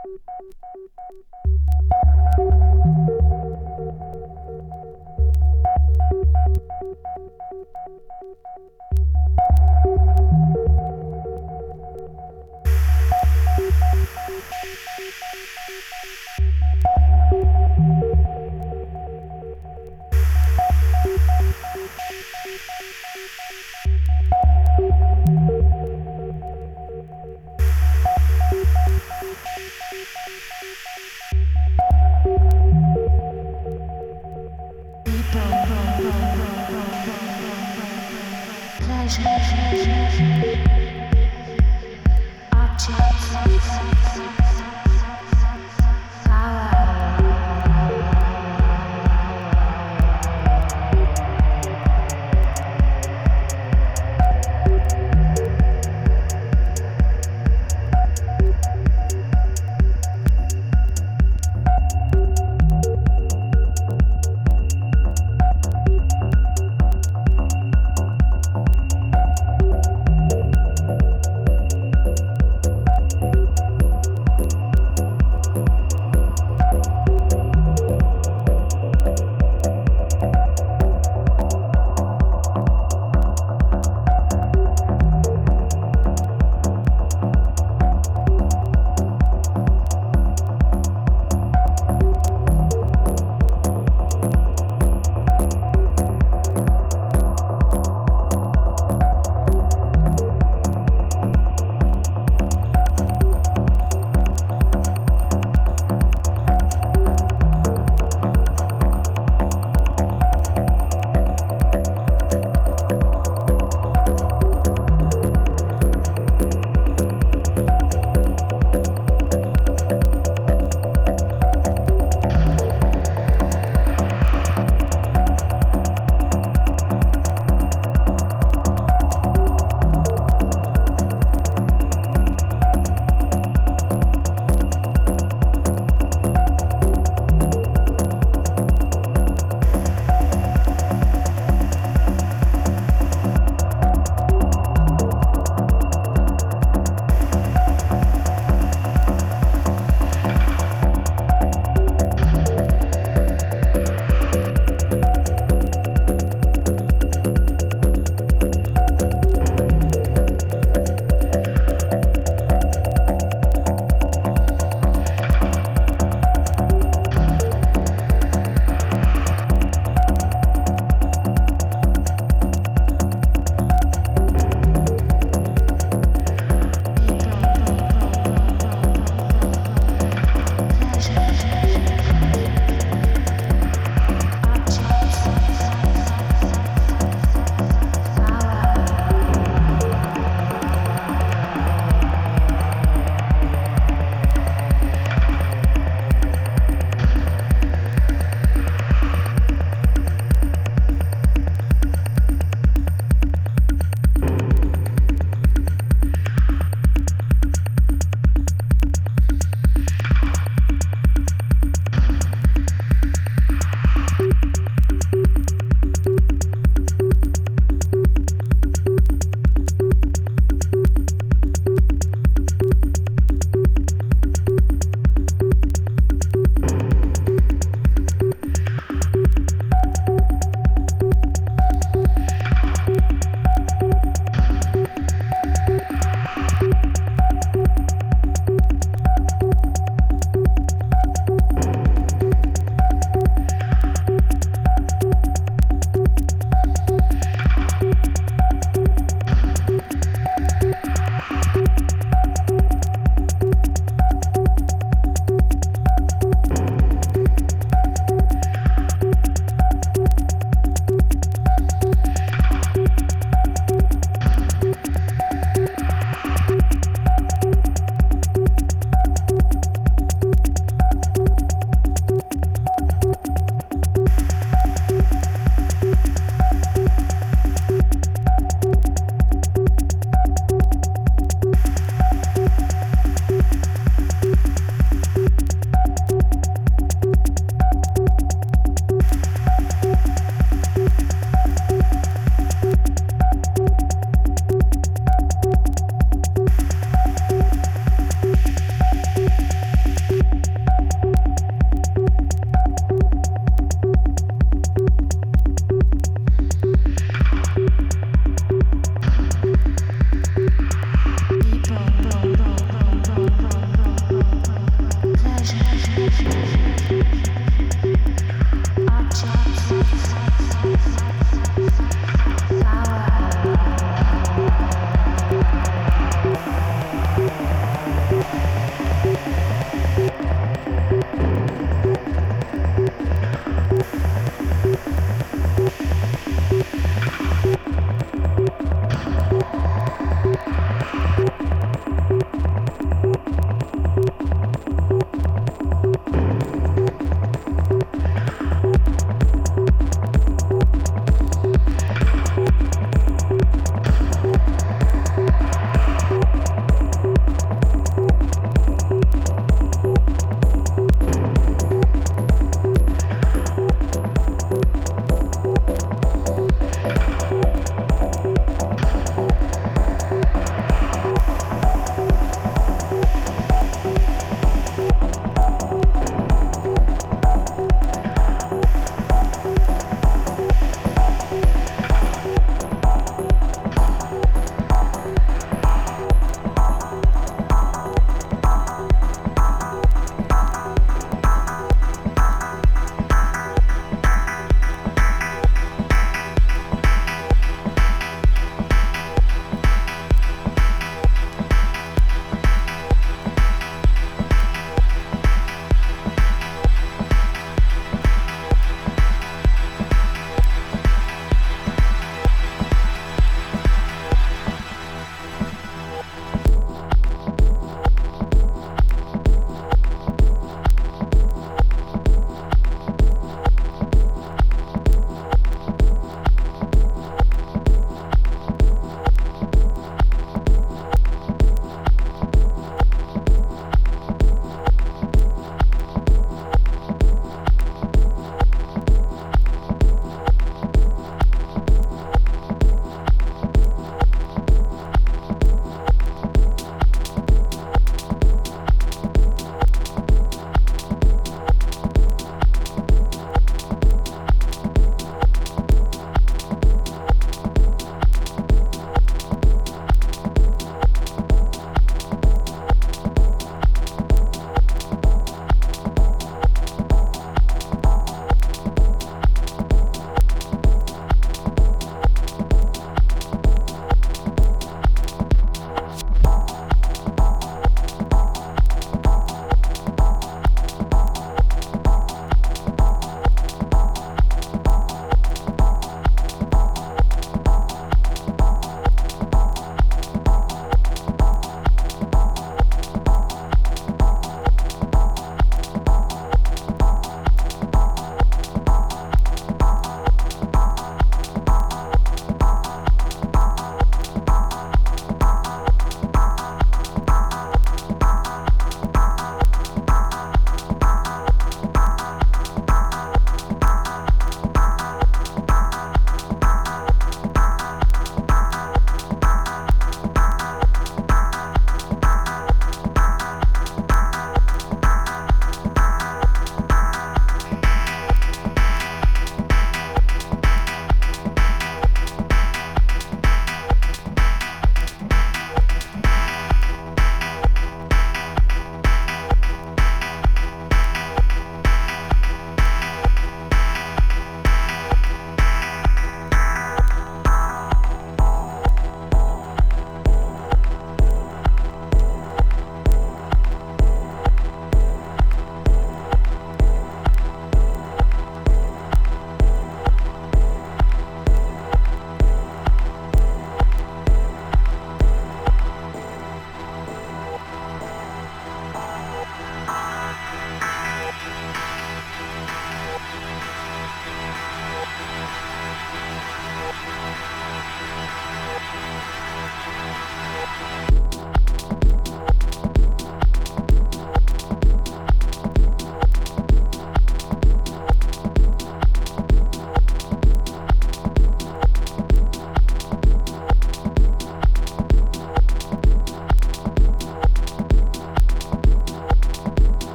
Thank you.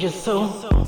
Just so. Just